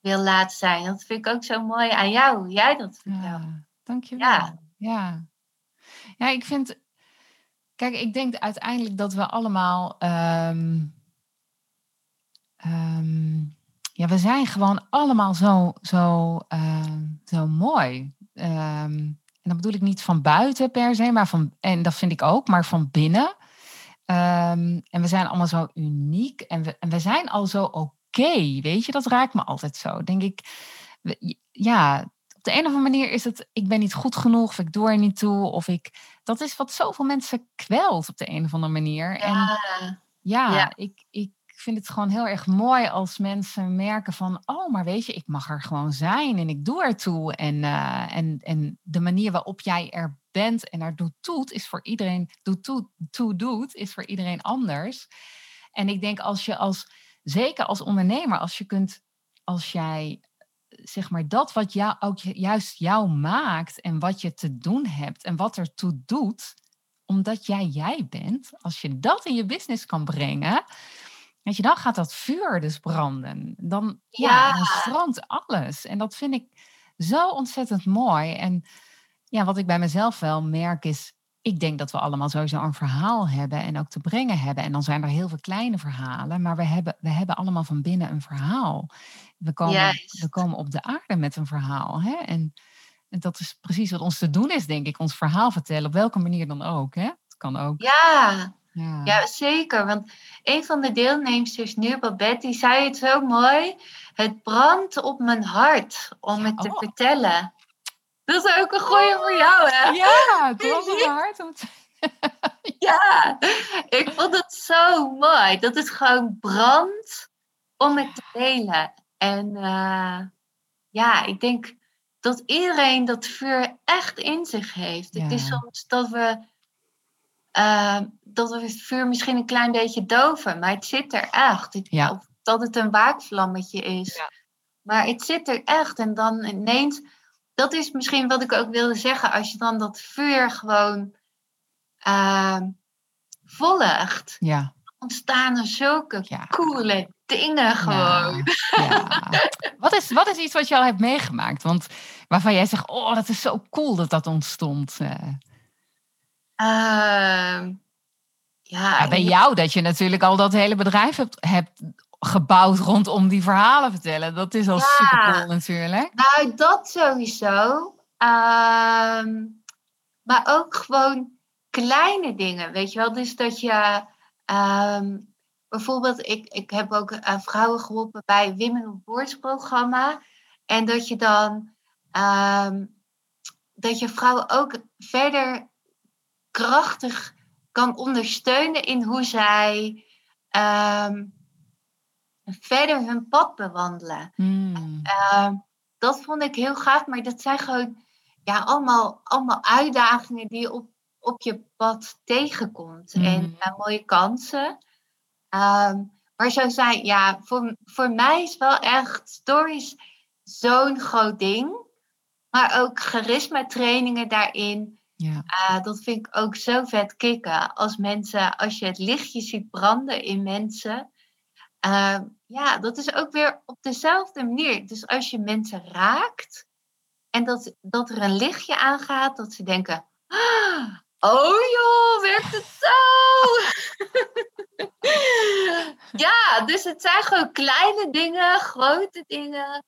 wil laten zijn. Dat vind ik ook zo mooi aan jou, hoe jij dat vertelt. Ja, dankjewel. Ja. Ja. ja, ik vind. Kijk, ik denk uiteindelijk dat we allemaal. ehm, ehm, ja, we zijn gewoon allemaal zo, zo, ehm, zo mooi. En dat bedoel ik niet van buiten per se, maar van. En dat vind ik ook, maar van binnen. En we zijn allemaal zo uniek. En we, en we zijn al zo oké. Weet je, dat raakt me altijd zo. Denk ik. Ja, op de een of andere manier is het, ik ben niet goed genoeg, of ik doe er niet toe, of ik, dat is wat zoveel mensen kwelt op de een of andere manier. En Ja, ja, ja. Ik, ik vind het gewoon heel erg mooi als mensen merken van, oh, maar weet je, ik mag er gewoon zijn en ik doe ertoe. En, eh, en, en de manier waarop jij er bent en er doet doet, is voor iedereen, doet toe, toe doet, is voor iedereen anders. En ik denk als je als, zeker als ondernemer, als je kunt, als jij zeg maar dat wat jou ook ju- juist jou maakt en wat je te doen hebt en wat ertoe doet, omdat jij jij bent, als je dat in je business kan brengen, weet je, dan gaat dat vuur dus branden. Dan, ja. ja dan strandt alles. En dat vind ik zo ontzettend mooi. En ja, wat ik bij mezelf wel merk is, ik denk dat we allemaal sowieso een verhaal hebben en ook te brengen hebben. En dan zijn er heel veel kleine verhalen, maar we hebben, we hebben allemaal van binnen een verhaal. We komen, we komen op de aarde met een verhaal. Hè? En, en dat is precies wat ons te doen is, denk ik. Ons verhaal vertellen, op welke manier dan ook. Hè? Het kan ook. Ja, ja. ja, zeker. Want een van de deelnemers nu, Babette, die zei het zo mooi. Het brandt op mijn hart om het te oh. vertellen. Dat is ook een goeie voor jou, hè? Ja, het was mijn hart om te... (laughs) ja, ik vond het zo mooi. Dat is gewoon brand om het te delen. En uh, ja, ik denk dat iedereen dat vuur echt in zich heeft. Het is soms dat we, uh, dat we het vuur misschien een klein beetje doven, maar het zit er echt. Ja. Of dat het een waakvlammetje is. Ja. Maar het zit er echt. En dan ineens dat is misschien wat ik ook wilde zeggen. Als je dan dat vuur gewoon uh, volgt, ja. ontstaan er zulke ja. coole dingen gewoon. Ja. (laughs) wat, is, wat is iets wat je al hebt meegemaakt? Want waarvan jij zegt, oh, dat is zo cool dat dat ontstond. Uh. ja, bij jou dat je natuurlijk al dat hele bedrijf hebt, hebt gebouwd rondom die verhalen vertellen. Dat is al super cool natuurlijk. Nou, dat sowieso. Ehm, maar ook gewoon kleine dingen, weet je wel. Dus dat je ehm, bijvoorbeeld, ik, ik heb ook uh, vrouwen geholpen bij Women of Boards programma. En dat je dan, ehm, dat je vrouwen ook verder krachtig kan ondersteunen in hoe zij verder hun pad bewandelen. Hmm. Ehm, dat vond ik heel gaaf, maar dat zijn gewoon ja, allemaal, allemaal uitdagingen die je op, op je pad tegenkomt. En hmm. uh, mooie kansen. Ehm, maar zo zijn, ja, voor, voor mij is wel echt stories zo'n groot ding. Maar ook charisma trainingen daarin. Ja. Uh, dat vind ik ook zo vet kicken. Als mensen, als je het lichtje ziet branden in mensen. Uh, ja, dat is ook weer op dezelfde manier. Dus als je mensen raakt en dat, dat er een lichtje aangaat, dat ze denken: ah, Oh joh, werkt het zo? (laughs) ja, dus het zijn gewoon kleine dingen, grote dingen.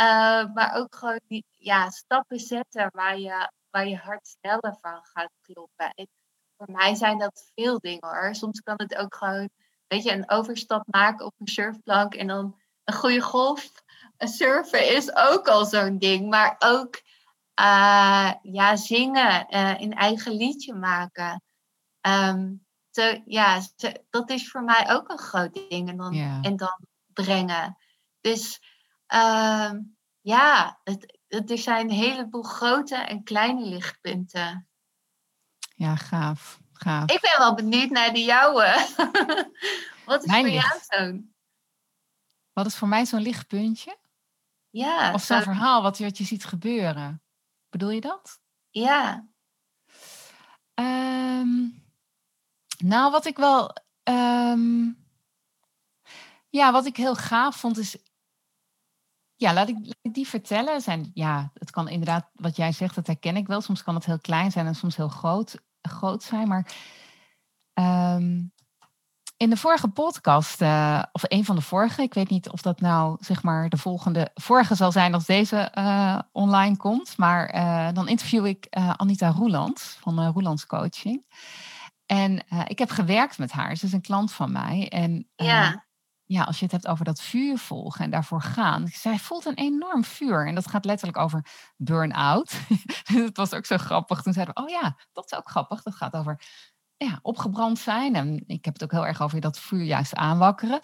Uh, maar ook gewoon die ja, stappen zetten waar je, waar je hart sneller van gaat kloppen. En voor mij zijn dat veel dingen hoor. Soms kan het ook gewoon weet je, een overstap maken op een surfplank en dan een goede golf surfen is ook al zo'n ding. Maar ook uh, ja, zingen, uh, een eigen liedje maken. Um, ja, dat is voor mij ook een groot ding. En dan, en dan brengen. Dus uh, ja, het, het, er zijn een heleboel grote en kleine lichtpunten. Ja, gaaf. Gaaf. Ik ben wel benieuwd naar de jouwe. (laughs) Wat is voor jou zo'n? Wat is voor mij zo'n lichtpuntje? Ja. Of zo'n verhaal wat, wat je ziet gebeuren. Bedoel je dat? Ja. Um, nou, wat ik wel. Um, ja, wat ik heel gaaf vond is. Ja, laat ik, laat ik, die vertellen. Zijn, ja, het kan inderdaad, wat jij zegt, dat herken ik wel. Soms kan het heel klein zijn en soms heel groot, groot zijn. Maar um, in de vorige podcast, uh, of een van de vorige, ik weet niet of dat nou zeg maar de volgende, vorige zal zijn als deze uh, online komt, maar uh, dan interview ik Anita Roeland van Roelands Coaching. En ik heb gewerkt met haar, ze is een klant van mij. En ja. Ja, als je het hebt over dat vuur volgen en daarvoor gaan, zij voelt een enorm vuur. En dat gaat letterlijk over burn-out. (laughs) het was ook zo grappig. Toen zeiden we, oh ja, dat is ook grappig. Dat gaat over ja, opgebrand zijn. En ik heb het ook heel erg over dat vuur juist aanwakkeren.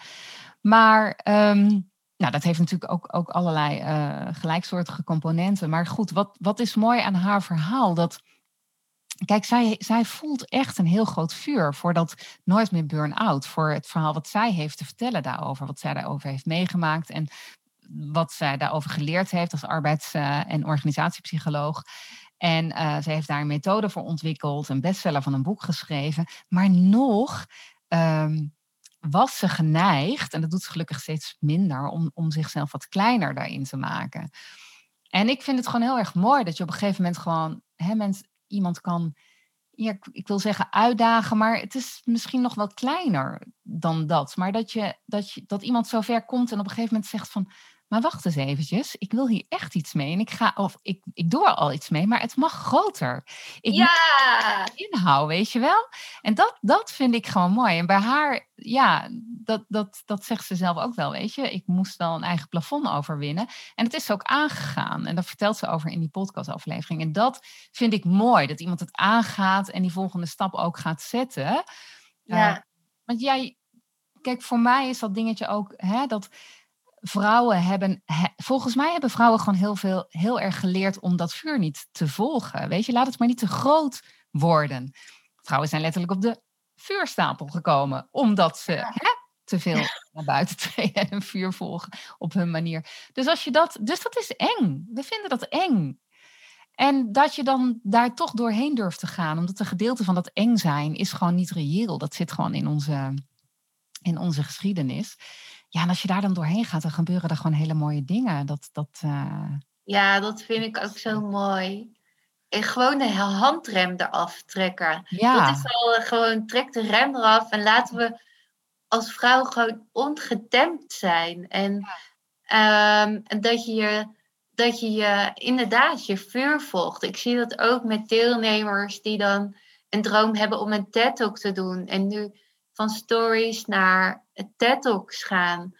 Maar um, nou, dat heeft natuurlijk ook, ook allerlei uh, gelijksoortige componenten. Maar goed, wat, wat is mooi aan haar verhaal? Dat, kijk, zij, zij voelt echt een heel groot vuur voor dat nooit meer burn-out. Voor het verhaal wat zij heeft te vertellen daarover. Wat zij daarover heeft meegemaakt. En wat zij daarover geleerd heeft als arbeids- uh, en organisatiepsycholoog. En uh, ze heeft daar een methode voor ontwikkeld, een bestseller van een boek geschreven. Maar nog um, was ze geneigd, en dat doet ze gelukkig steeds minder, om, om zichzelf wat kleiner daarin te maken. En ik vind het gewoon heel erg mooi dat je op een gegeven moment gewoon hè, mens, iemand kan, ja, ik wil zeggen uitdagen, maar het is misschien nog wel kleiner dan dat. Maar dat, je, dat, je, dat iemand zo ver komt en op een gegeven moment zegt van, maar wacht eens eventjes, ik wil hier echt iets mee. En ik ga, of ik, ik doe er al iets mee, maar het mag groter. Ik ja! inhoud, weet je wel? En dat, dat vind ik gewoon mooi. En bij haar, ja, dat, dat, dat zegt ze zelf ook wel, weet je. Ik moest wel een eigen plafond overwinnen. En het is ook aangegaan. En dat vertelt ze over in die podcastaflevering. En dat vind ik mooi, dat iemand het aangaat en die volgende stap ook gaat zetten. Ja. Uh, want jij, kijk, voor mij is dat dingetje ook, hè, dat vrouwen hebben, volgens mij hebben vrouwen gewoon heel veel, heel erg geleerd om dat vuur niet te volgen. Weet je, laat het maar niet te groot worden. Vrouwen zijn letterlijk op de vuurstapel gekomen, omdat ze hè, te veel (laughs) naar buiten treden en een vuur volgen op hun manier. Dus als je dat, dus dat is eng. We vinden dat eng. En dat je dan daar toch doorheen durft te gaan, omdat een gedeelte van dat eng zijn is gewoon niet reëel. Dat zit gewoon in onze, in onze geschiedenis. Ja, en als je daar dan doorheen gaat, dan gebeuren er gewoon hele mooie dingen. Dat, dat, uh... Ja, dat vind ik ook zo mooi. En gewoon de handrem eraf trekken. Ja. Dat is al eh, gewoon, trek de rem eraf en laten we als vrouw gewoon ongetemd zijn. En, um, dat je je dat je je inderdaad je vuur volgt. Ik zie dat ook met deelnemers die dan een droom hebben om een TED-talk te doen. En nu van stories naar TED Talks gaan,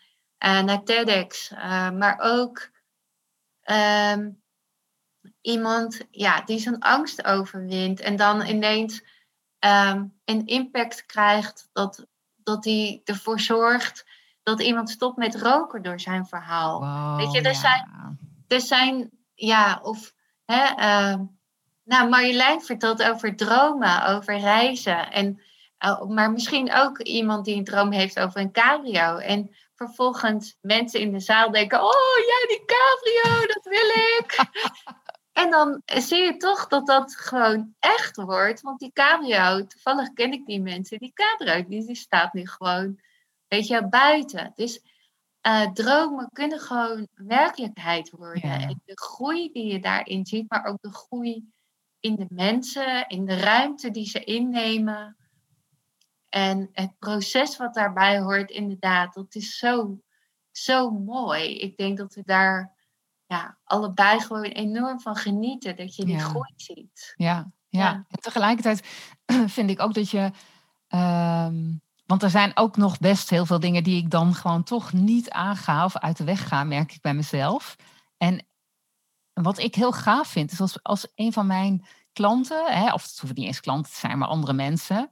uh, naar TEDx, uh, maar ook um, iemand ja, die zijn angst overwint en dan ineens um, een impact krijgt dat, dat die ervoor zorgt dat iemand stopt met roken door zijn verhaal. Wow, Weet je, er ja. zijn, er zijn, ja, of, hè, uh, nou, Marjolein vertelt over dromen, over reizen en maar misschien ook iemand die een droom heeft over een cabrio. En vervolgens mensen in de zaal denken: Oh, ja, die cabrio, dat wil ik. (laughs) en dan zie je toch dat dat gewoon echt wordt. Want die cabrio, toevallig ken ik die mensen, die cabrio, die, die staat nu gewoon, weet je, buiten. Dus uh, dromen kunnen gewoon werkelijkheid worden. Ja. En de groei die je daarin ziet, maar ook de groei in de mensen, in de ruimte die ze innemen. En het proces wat daarbij hoort, inderdaad, dat is zo, zo mooi. Ik denk dat we daar ja, allebei gewoon enorm van genieten, dat je die Ja. groei ziet. Ja, ja. Ja. En tegelijkertijd (clears throat) vind ik ook dat je. ehm, want er zijn ook nog best heel veel dingen die ik dan gewoon toch niet aanga of uit de weg ga, merk ik bij mezelf. En wat ik heel gaaf vind, is als, als een van mijn klanten, hè, of het hoeven niet eens klanten te zijn, maar andere mensen,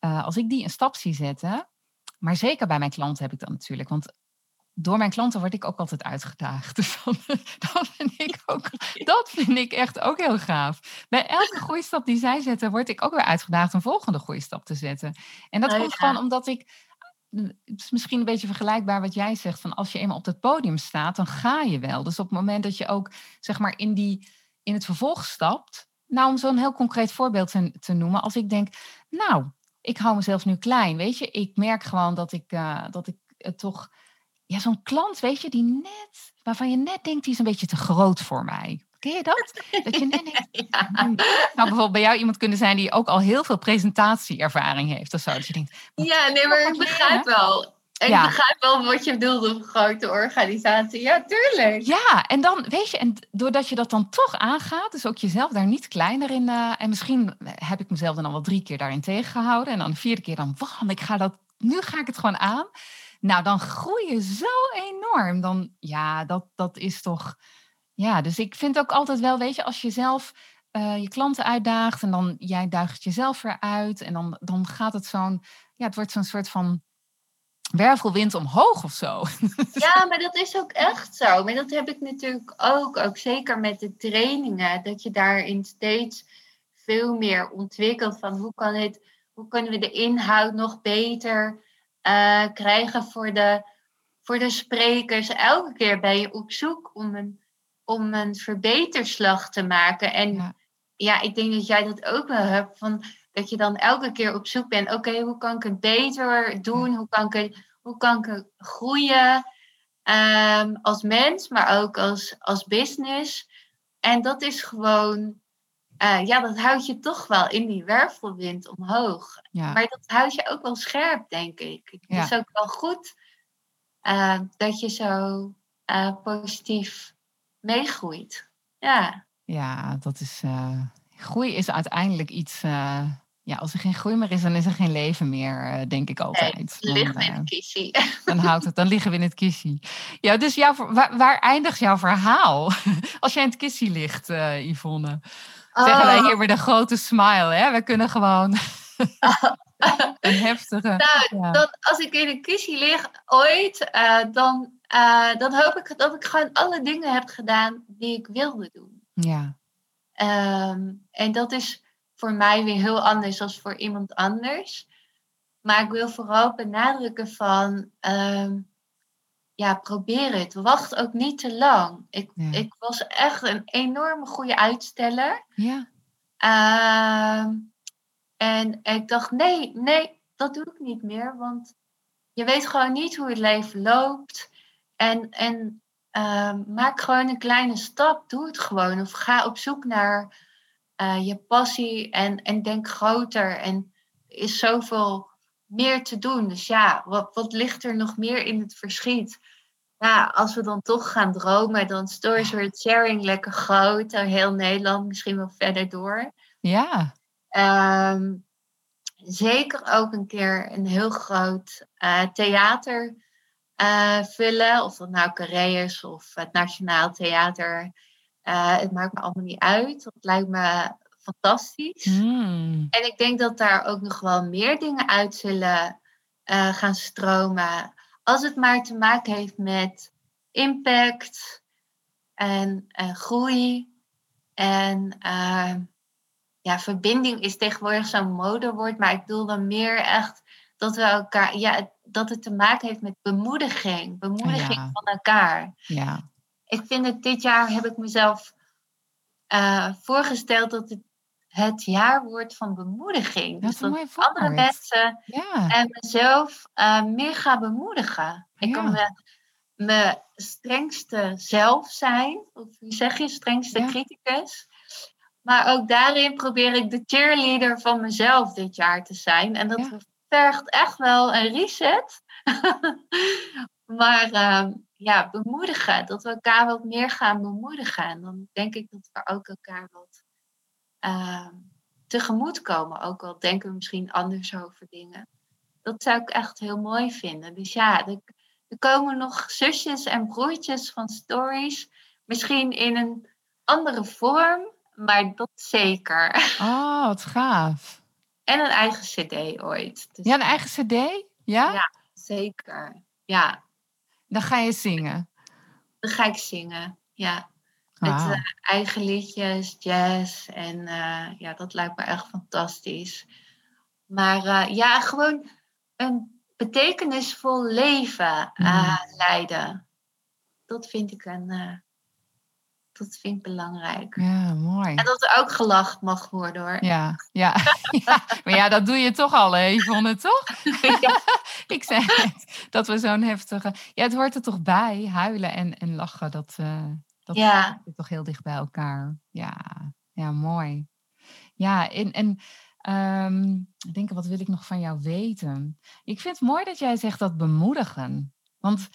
eh, als ik die een stap zie zetten, maar zeker bij mijn klanten heb ik dat natuurlijk, want door mijn klanten word ik ook altijd uitgedaagd. (laughs) Dus dan, dat vind ik ook, dat vind ik echt ook heel gaaf. Bij elke groeistap die zij zetten, word ik ook weer uitgedaagd een volgende groeistap te zetten. En dat Oh, komt ja. gewoon omdat ik, het is misschien een beetje vergelijkbaar wat jij zegt, van als je eenmaal op het podium staat, dan ga je wel. Dus op het moment dat je ook, zeg maar, in, die, in het vervolg stapt, nou om zo'n heel concreet voorbeeld te, te noemen, als ik denk, nou, ik hou mezelf nu klein, weet je, ik merk gewoon dat ik, eh, dat ik het toch ja, zo'n klant, weet je, die net, waarvan je net denkt, die is een beetje te groot voor mij. Ken je dat? Dat je net (laughs) denkt, Ja. nou bijvoorbeeld bij jou iemand kunnen zijn die ook al heel veel presentatieervaring heeft of zo. Dat je denkt, Ja, nee, maar ik begrijp wel. Ik Ja. begrijp wel wat je bedoelt op een grote organisatie. Ja, tuurlijk. ja, en dan, weet je, en doordat je dat dan toch aangaat, dus ook jezelf daar niet kleiner in, eh, en misschien heb ik mezelf dan al wel drie keer daarin tegengehouden, en dan de vierde keer dan, wam, ik ga dat, nu ga ik het gewoon aan. Nou, dan groei je zo enorm. Dan, ja, dat, dat is toch, ja, dus ik vind ook altijd wel, weet je, als je zelf eh, je klanten uitdaagt en dan jij daagt jezelf weer uit en dan, dan gaat het zo'n, ja, het wordt zo'n soort van wervelwind omhoog of zo. (laughs) Ja, maar dat is ook echt zo. Maar dat heb ik natuurlijk ook. Ook zeker met de trainingen. Dat je daarin steeds veel meer ontwikkelt. Van hoe, kan het, hoe kunnen we de inhoud nog beter eh, krijgen voor de, voor de sprekers. Elke keer ben je op zoek om een, om een verbeterslag te maken. En Ja. ja, ik denk dat jij dat ook wel hebt. Van, dat je dan elke keer op zoek bent. Oké, hoe kan ik het beter doen? Hoe kan ik het, hoe kan ik groeien? Ehm, als mens, maar ook als, als business. En dat is gewoon, uh, ja, dat houdt je toch wel in die wervelwind omhoog. Ja. Maar dat houdt je ook wel scherp, denk ik. Het is ook wel goed uh, dat je zo uh, positief meegroeit. Ja. Ja, dat is. groei is uiteindelijk iets ja, als er geen groei meer is, dan is er geen leven meer, eh, denk ik altijd. Nee, dan liggen we in het kissie. Dan, houdt het, dan liggen we in het kissie. Ja, dus jouw, waar, waar eindigt jouw verhaal? (laughs) Als jij in het kissie ligt, uh, Yvonne. Zeggen wij oh. hier weer de grote smile, hè? We kunnen gewoon... (laughs) een heftige... Nou, dan, als ik in een kissie lig ooit, uh, dan, dan hoop ik dat ik gewoon alle dingen heb gedaan die ik wilde doen. Ja. Um, en dat is voor mij weer heel anders dan voor iemand anders. Maar ik wil vooral benadrukken van, uh, ja, probeer het. Wacht ook niet te lang. Ik, ik was echt een enorme goede uitsteller. Ja. Uh, en ik dacht, nee, nee, dat doe ik niet meer. Want je weet gewoon niet hoe het leven loopt. En, en uh, maak gewoon een kleine stap. Doe het gewoon. Of ga op zoek naar uh, je passie en, en denk groter. En is zoveel meer te doen. Dus ja, wat, wat ligt er nog meer in het verschiet? Ja, als we dan toch gaan dromen, dan Stories Sharing lekker groot. Heel Nederland, misschien wel verder door. Ja. Um, zeker ook een keer een heel groot uh, theater uh, vullen. Of dat nou Carré is of het Nationaal Theater uh, het maakt me allemaal niet uit. Dat lijkt me fantastisch. Hmm. En ik denk dat daar ook nog wel meer dingen uit zullen uh, gaan stromen. Als het maar te maken heeft met impact en, en groei. En uh, ja, verbinding is tegenwoordig zo'n modewoord. Maar ik bedoel dan meer echt dat we elkaar, ja, dat het te maken heeft met bemoediging. Bemoediging van elkaar. Ja ik vind het dit jaar heb ik mezelf uh, voorgesteld dat het het jaar wordt van bemoediging. Dat dus dat andere mensen en mezelf uh, meer gaan bemoedigen. Ik kan mijn strengste zelf zijn, of wie zeg je, strengste criticus. Maar ook daarin probeer ik de cheerleader van mezelf dit jaar te zijn. En dat vergt echt wel een reset. (laughs) maar uh, ja, bemoedigen. Dat we elkaar wat meer gaan bemoedigen. En dan denk ik dat we ook elkaar wat uh, tegemoet komen. Ook al denken we misschien anders over dingen. Dat zou ik echt heel mooi vinden. Dus ja, er, er komen nog zusjes en broertjes van stories. Misschien in een andere vorm, maar dat zeker. Oh, wat gaaf. En een eigen cd ooit. Dus ja, een eigen cd? Ja? Ja, zeker. Ja, dan ga je zingen? Dan ga ik zingen, ja. Met uh, eigen liedjes, jazz. En uh, ja, dat lijkt me echt fantastisch. Maar uh, ja, gewoon een betekenisvol leven mm. leiden. Dat vind ik een dat vind ik belangrijk. Ja, mooi. En dat er ook gelacht mag worden hoor. Ja, ja. (laughs) ja. maar ja, dat doe je toch al, hè, Yvonne, toch? (laughs) Ja. (laughs) ik zei het, dat we zo'n heftige... Ja, het hoort er toch bij, huilen en, en lachen. Dat, uh, dat ja. zit toch heel dicht bij elkaar. Ja, ja mooi. Ja, en... en um, ik denk, wat wil ik nog van jou weten? Ik vind het mooi dat jij zegt dat bemoedigen. Want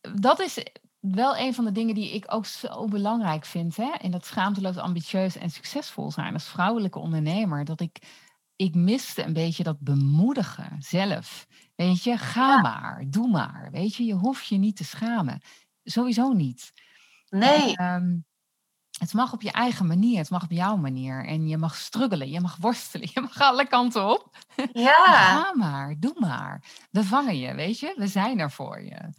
dat is wel een van de dingen die ik ook zo belangrijk vind. Hè? En dat schaamteloos ambitieus en succesvol zijn als vrouwelijke ondernemer. Dat ik, ik miste een beetje dat bemoedigen zelf. Weet je, ga maar, doe maar. Weet je, je hoeft je niet te schamen. Sowieso niet. Nee. Ehm, het mag op je eigen manier, het mag op jouw manier. En je mag struggelen, je mag worstelen, (laughs) je mag alle kanten op. Ja. Ga maar, doe maar. We vangen je, weet je, we zijn er voor je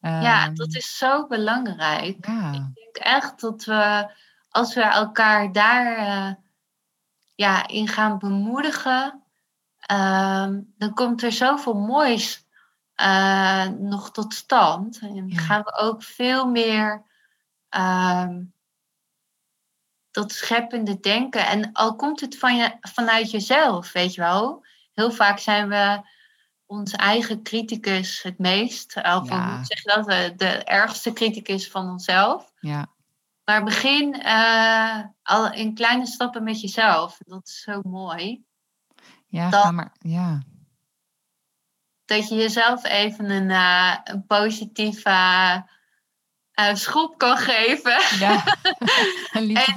ja, ehm, dat is zo belangrijk. Ja. Ik denk echt dat we, als we elkaar daar uh, ja, in gaan bemoedigen, uh, dan komt er zoveel moois uh, nog tot stand. En gaan we ook veel meer. Uh, dat scheppende denken. En al komt het van je, vanuit jezelf, weet je wel. Heel vaak zijn we onze eigen criticus het meest. Of ja. zeg je dat? De, de ergste criticus van onszelf. Ja. Maar begin uh, al in kleine stappen met jezelf. Dat is zo mooi. Ja, dat, maar, ja. Dat je jezelf even een, uh, een positieve uh, schop kan geven. Ja, (laughs) een en,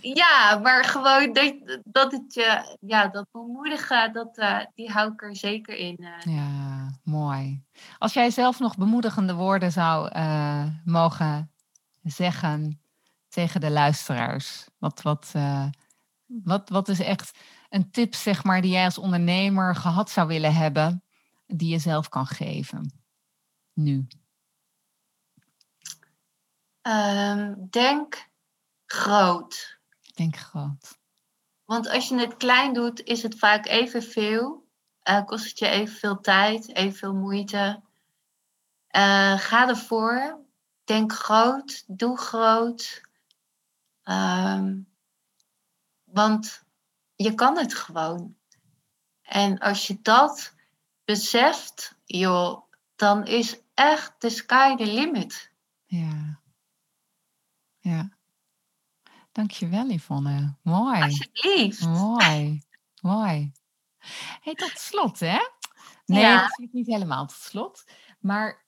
ja, maar gewoon dat, dat het je, ja, dat bemoedigen, dat, die hou ik er zeker in. Ja, mooi. Als jij zelf nog bemoedigende woorden zou mogen zeggen tegen de luisteraars? Wat, wat, wat, wat is echt een tip, zeg maar, die jij als ondernemer gehad zou willen hebben, die je zelf kan geven? Nu. Um, denk groot. Denk groot. Want als je het klein doet, is het vaak evenveel. Uh, kost het je evenveel tijd, evenveel moeite. Uh, ga ervoor denk groot, doe groot. Um, want je kan het gewoon. En als je dat beseft, joh, dan is echt de sky the limit. Ja. Ja. Dankjewel, Yvonne. Mooi. Alsjeblieft. Mooi. Mooi. Hey, tot slot, hè? Nee, ja. natuurlijk niet helemaal tot slot. Maar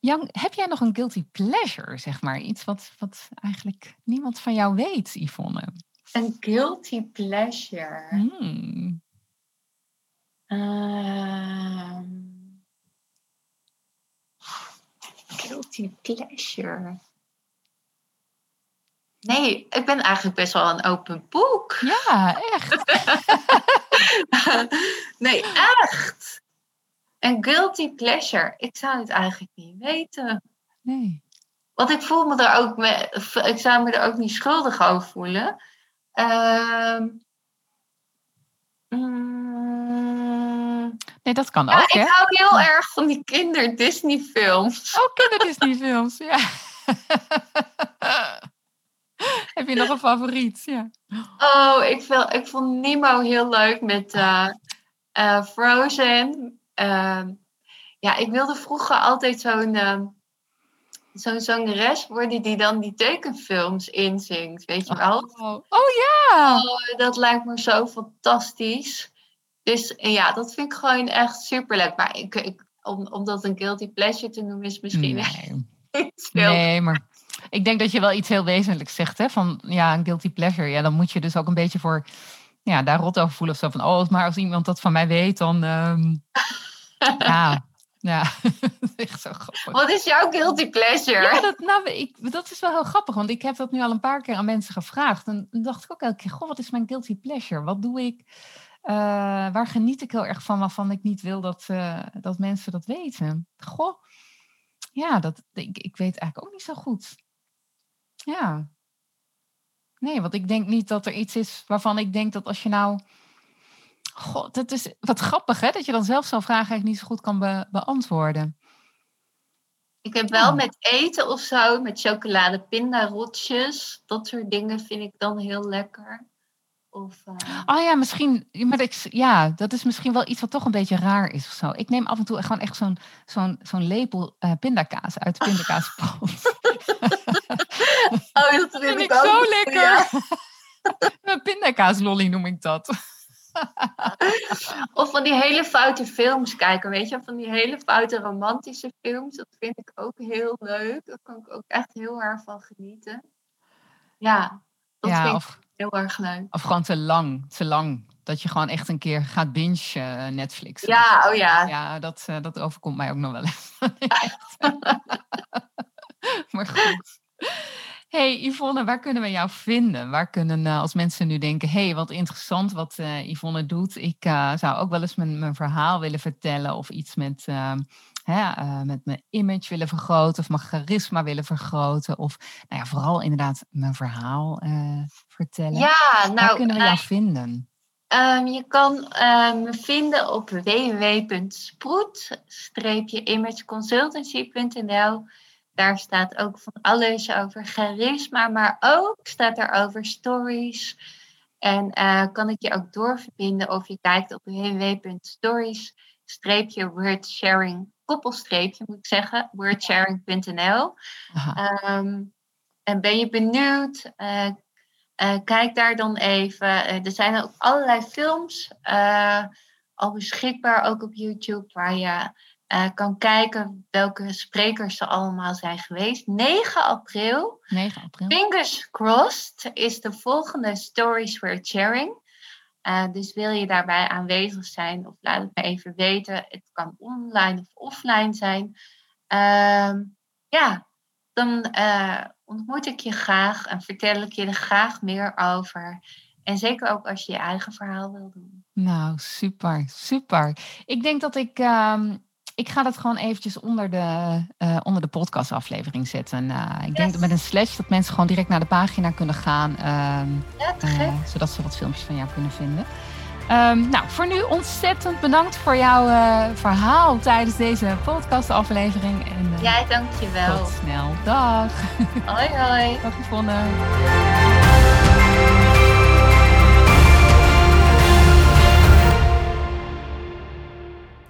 Jan, heb jij nog een guilty pleasure, zeg maar? Iets wat, wat eigenlijk niemand van jou weet, Yvonne. Een guilty pleasure? Hmm. Uh, guilty pleasure? Nee, ik ben eigenlijk best wel een open boek. Ja, echt. (laughs) nee, echt. Een guilty pleasure. Ik zou het eigenlijk niet weten. Nee. Want ik voel me er ook me, ik zou me er ook niet schuldig over voelen. Uh, nee, dat kan ja, ook. Ik hou heel erg van die kinder Disney films. Oh, kinder Disney films, ja. (laughs) Heb je nog een favoriet? Ja. Oh, ik, vind, ik vond Nemo heel leuk met uh, uh, Frozen. Ehm, ja, ik wilde vroeger altijd zo'n uh, zo'n zangeres worden die dan die tekenfilms inzingt, weet je wel? Oh, oh ja! Oh, dat lijkt me zo fantastisch. Dus ja, dat vind ik gewoon echt super leuk. Maar ik, ik, om, om dat een guilty pleasure te noemen is misschien nee. (laughs) niet veel. Nee, maar ik denk dat je wel iets heel wezenlijks zegt, hè? Van ja, een guilty pleasure. Ja, dan moet je dus ook een beetje voor ja, daar rot over voelen of zo van, oh, maar als iemand dat van mij weet, dan. Um, (laughs) ja, ja. (laughs) echt zo grappig. Wat is jouw guilty pleasure? Ja, dat, nou, ik, dat is wel heel grappig, want ik heb dat nu al een paar keer aan mensen gevraagd. En dan dacht ik ook elke keer, goh, wat is mijn guilty pleasure? Wat doe ik? Uh, waar geniet ik heel erg van, waarvan ik niet wil dat, uh, dat mensen dat weten? Goh, ja, dat, ik, ik weet eigenlijk ook niet zo goed. Ja, Nee, want ik denk niet dat er iets is waarvan ik denk dat als je nou. God, het is wat grappig hè, dat je dan zelf zo'n vraag eigenlijk niet zo goed kan beantwoorden. Ik heb wel met eten of zo, met chocolade pindarotjes, dat soort dingen vind ik dan heel lekker. Of, uh... Oh ja, misschien. Maar ik, ja, dat is misschien wel iets wat toch een beetje raar is of zo. Ik neem af en toe gewoon echt zo'n zo'n zo'n lepel uh, pindakaas uit de pindakaaspot. (laughs) (laughs) oh, dat vind, vind ik, ook zo lekker. (laughs) een pindakaaslolly noem ik dat. (laughs) of van die hele foute films kijken, weet je? Van die hele foute romantische films. Dat vind ik ook heel leuk. Daar kan ik ook echt heel erg van genieten. Ja, dat ja, vind of... ik heel erg leuk. Of gewoon te lang, te lang. Dat je gewoon echt een keer gaat binge uh, Netflix. Ja, oh ja. Ja, dat, uh, dat overkomt mij ook nog wel (laughs) eens. maar goed. Hey Yvonne, waar kunnen we jou vinden? Waar kunnen, uh, als mensen nu denken, hey, wat interessant wat uh, Yvonne doet. Ik uh, zou ook wel eens mijn, mijn verhaal willen vertellen of iets met, hè, met mijn image willen vergroten of mijn charisma willen vergroten. Of nou ja, vooral inderdaad mijn verhaal vertellen. Ja, nou, waar kunnen we jou vinden? Um, je kan me vinden op www.sproet-imageconsultancy.nl Daar staat ook van alles over charisma, maar ook staat er over stories. En uh, kan ik je ook doorverbinden of je kijkt op www.stories-wordsharing, koppelstreepje moet ik zeggen, wordsharing.nl. Um, en ben je benieuwd? Uh, uh, kijk daar dan even. er zijn ook allerlei films al beschikbaar, ook op YouTube, waar je uh, kan kijken welke sprekers er allemaal zijn geweest. 9 april. 9 april. Fingers crossed is de volgende Stories We're Sharing. Uh, dus wil je daarbij aanwezig zijn of laat het me even weten. Het kan online of offline zijn. Uh, ja, dan uh, ontmoet ik je graag en vertel ik je er graag meer over. En zeker ook als je je eigen verhaal wil doen. Nou, super, super. Ik denk dat ik um, ik ga dat gewoon eventjes onder de, uh, onder de podcastaflevering zetten. Uh, ik denk dat met een slash dat mensen gewoon direct naar de pagina kunnen gaan. Ja, uh, zodat ze wat filmpjes van jou kunnen vinden. Um, nou, voor nu ontzettend bedankt voor jouw verhaal tijdens deze podcastaflevering. En, Jij dankjewel. Tot snel. Dag. Hoi hoi. Dag Yvonne.